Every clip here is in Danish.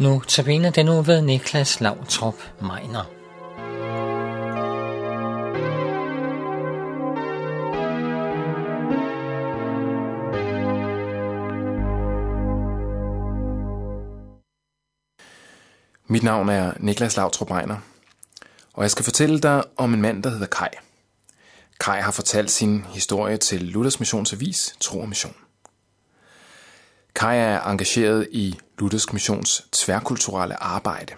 Nu tabiner den nu ved Niklas Lavtrop Meiner. Mit navn er Niklas Lavtrup Meiner, og jeg skal fortælle dig om en mand, der hedder Kai. Kai har fortalt sin historie til Luthers Missionsavis Tro og Mission. Kai er engageret i Luthersk Missions tværkulturelle arbejde.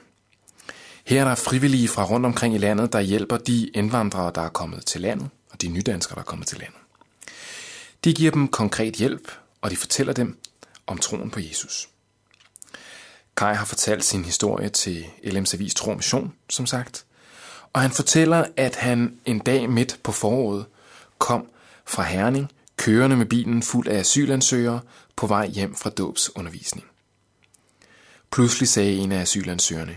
Her er der frivillige fra rundt omkring i landet, der hjælper de indvandrere, der er kommet til landet, og de nydanskere, der er kommet til landet. De giver dem konkret hjælp, og de fortæller dem om troen på Jesus. Kai har fortalt sin historie til LM's Avis Tro Mission, som sagt, og han fortæller, at han en dag midt på foråret kom fra Herning, kørende med bilen fuld af asylansøgere på vej hjem fra dåbsundervisning. Pludselig sagde en af asylansøgerne,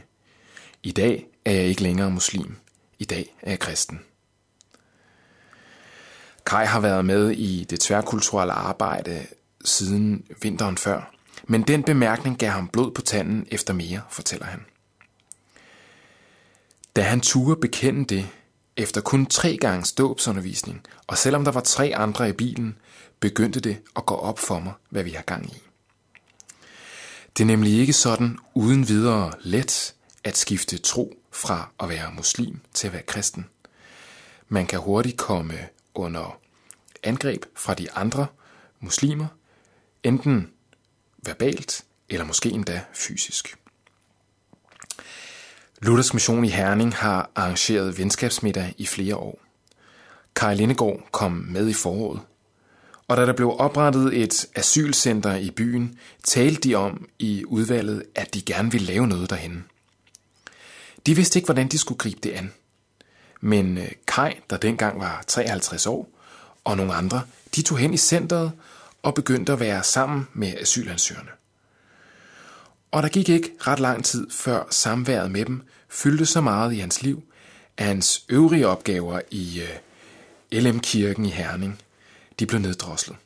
i dag er jeg ikke længere muslim, i dag er jeg kristen. Kai har været med i det tværkulturelle arbejde siden vinteren før, men den bemærkning gav ham blod på tanden efter mere, fortæller han. Da han turde bekende det, efter kun tre gange dåbsundervisning, og selvom der var tre andre i bilen, begyndte det at gå op for mig, hvad vi har gang i. Det er nemlig ikke sådan uden videre let at skifte tro fra at være muslim til at være kristen. Man kan hurtigt komme under angreb fra de andre muslimer, enten verbalt eller måske endda fysisk. Luthers Mission i Herning har arrangeret venskabsmiddag i flere år. Kai Lindegård kom med i foråret. Og da der blev oprettet et asylcenter i byen, talte de om i udvalget, at de gerne ville lave noget derhen. De vidste ikke, hvordan de skulle gribe det an. Men øh, Kai, der dengang var 53 år, og nogle andre, de tog hen i centret og begyndte at være sammen med asylansøgerne. Og der gik ikke ret lang tid, før samværet med dem fyldte så meget i hans liv, at hans øvrige opgaver i øh, LM-kirken i Herning, de blev neddroslet.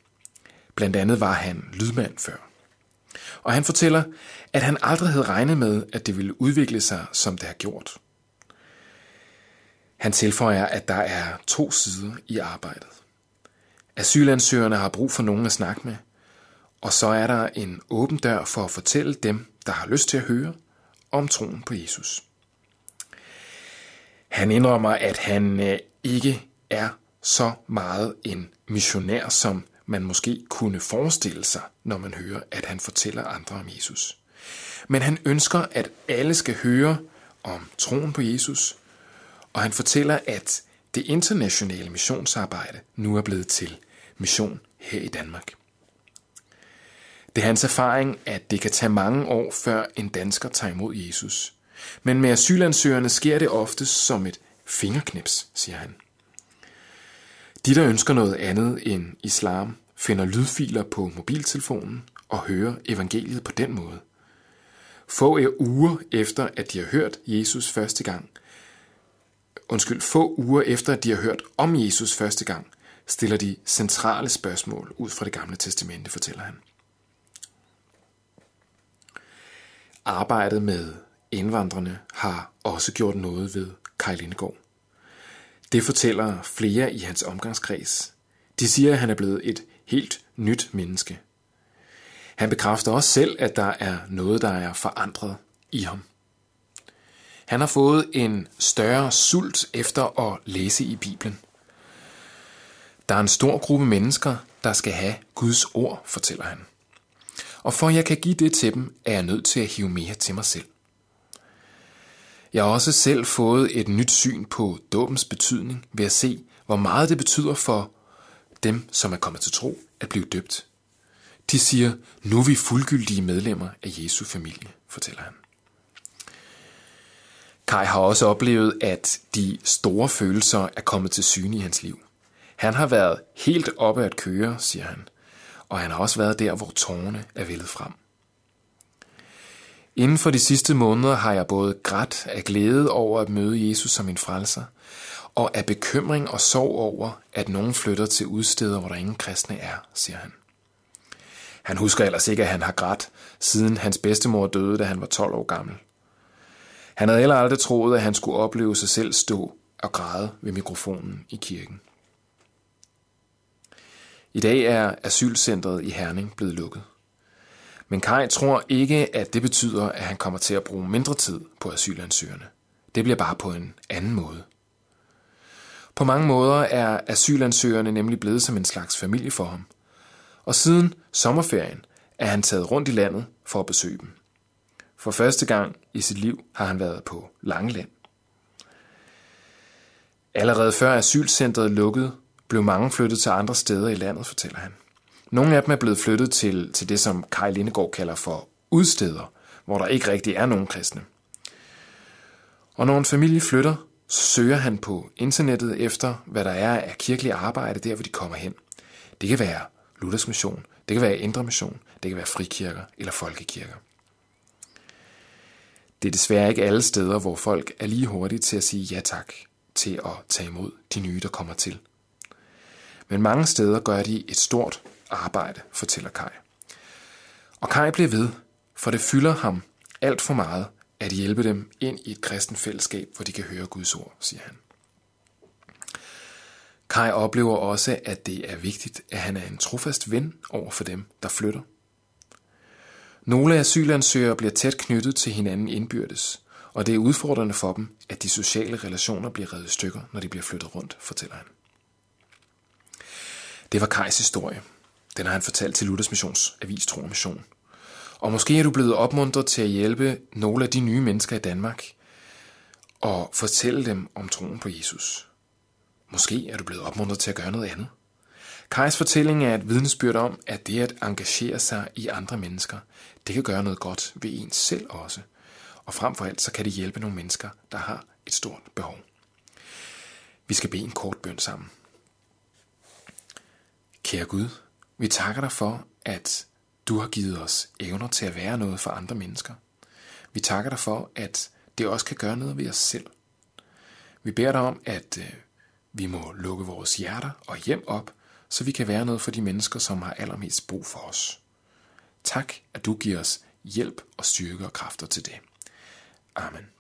Blandt andet var han lydmand før. Og han fortæller, at han aldrig havde regnet med, at det ville udvikle sig, som det har gjort. Han tilføjer, at der er to sider i arbejdet. Asylansøgerne har brug for nogen at snakke med, og så er der en åben dør for at fortælle dem, der har lyst til at høre, om troen på Jesus. Han indrømmer, at han øh, ikke er så meget en missionær, som man måske kunne forestille sig, når man hører, at han fortæller andre om Jesus. Men han ønsker, at alle skal høre om troen på Jesus, og han fortæller, at det internationale missionsarbejde nu er blevet til mission her i Danmark. Det er hans erfaring, at det kan tage mange år, før en dansker tager imod Jesus. Men med asylansøgerne sker det ofte som et fingerknips, siger han. De, der ønsker noget andet end islam, finder lydfiler på mobiltelefonen og hører evangeliet på den måde. Få øh, uger efter, at de har hørt Jesus første gang, undskyld, få uger efter, at de har hørt om Jesus første gang, stiller de centrale spørgsmål ud fra det gamle testamente, fortæller han. Arbejdet med indvandrerne har også gjort noget ved Kai Lindegård. Det fortæller flere i hans omgangskreds. De siger, at han er blevet et helt nyt menneske. Han bekræfter også selv, at der er noget, der er forandret i ham. Han har fået en større sult efter at læse i Bibelen. Der er en stor gruppe mennesker, der skal have Guds ord, fortæller han. Og for at jeg kan give det til dem, er jeg nødt til at hive mere til mig selv. Jeg har også selv fået et nyt syn på dåbens betydning ved at se, hvor meget det betyder for dem, som er kommet til tro, at blive døbt. De siger, nu er vi fuldgyldige medlemmer af Jesu familie, fortæller han. Kai har også oplevet, at de store følelser er kommet til syne i hans liv. Han har været helt oppe at køre, siger han, og han har også været der, hvor tårne er vældet frem. Inden for de sidste måneder har jeg både grædt af glæde over at møde Jesus som min frelser, og af bekymring og sorg over, at nogen flytter til udsteder, hvor der ingen kristne er, siger han. Han husker ellers ikke, at han har grædt, siden hans bedstemor døde, da han var 12 år gammel. Han havde heller aldrig troet, at han skulle opleve sig selv stå og græde ved mikrofonen i kirken. I dag er asylcentret i Herning blevet lukket. Men Kai tror ikke, at det betyder, at han kommer til at bruge mindre tid på asylansøgerne. Det bliver bare på en anden måde. På mange måder er asylansøgerne nemlig blevet som en slags familie for ham. Og siden sommerferien er han taget rundt i landet for at besøge dem. For første gang i sit liv har han været på Langeland. Allerede før asylcentret lukkede, blev mange flyttet til andre steder i landet, fortæller han. Nogle af dem er blevet flyttet til, til det, som Kai Lindegård kalder for udsteder, hvor der ikke rigtig er nogen kristne. Og når en familie flytter, så søger han på internettet efter, hvad der er af kirkelig arbejde der, hvor de kommer hen. Det kan være Luthers mission, det kan være Indre mission, det kan være frikirker eller folkekirker. Det er desværre ikke alle steder, hvor folk er lige hurtige til at sige ja tak til at tage imod de nye, der kommer til. Men mange steder gør de et stort arbejde, fortæller Kai. Og Kai bliver ved, for det fylder ham alt for meget at hjælpe dem ind i et kristen fællesskab, hvor de kan høre Guds ord, siger han. Kai oplever også, at det er vigtigt, at han er en trofast ven over for dem, der flytter. Nogle asylansøgere bliver tæt knyttet til hinanden indbyrdes, og det er udfordrende for dem, at de sociale relationer bliver revet i stykker, når de bliver flyttet rundt, fortæller han. Det var Kajs historie. Den har han fortalt til Luthers Missions Avis Tro og Mission. Og måske er du blevet opmuntret til at hjælpe nogle af de nye mennesker i Danmark og fortælle dem om troen på Jesus. Måske er du blevet opmuntret til at gøre noget andet. Kajs fortælling er et vidnesbyrd om, at det at engagere sig i andre mennesker, det kan gøre noget godt ved en selv også. Og frem for alt, så kan det hjælpe nogle mennesker, der har et stort behov. Vi skal bede en kort bøn sammen. Kære Gud, vi takker dig for, at du har givet os evner til at være noget for andre mennesker. Vi takker dig for, at det også kan gøre noget ved os selv. Vi beder dig om, at øh, vi må lukke vores hjerter og hjem op, så vi kan være noget for de mennesker, som har allermest brug for os. Tak, at du giver os hjælp og styrke og kræfter til det. Amen.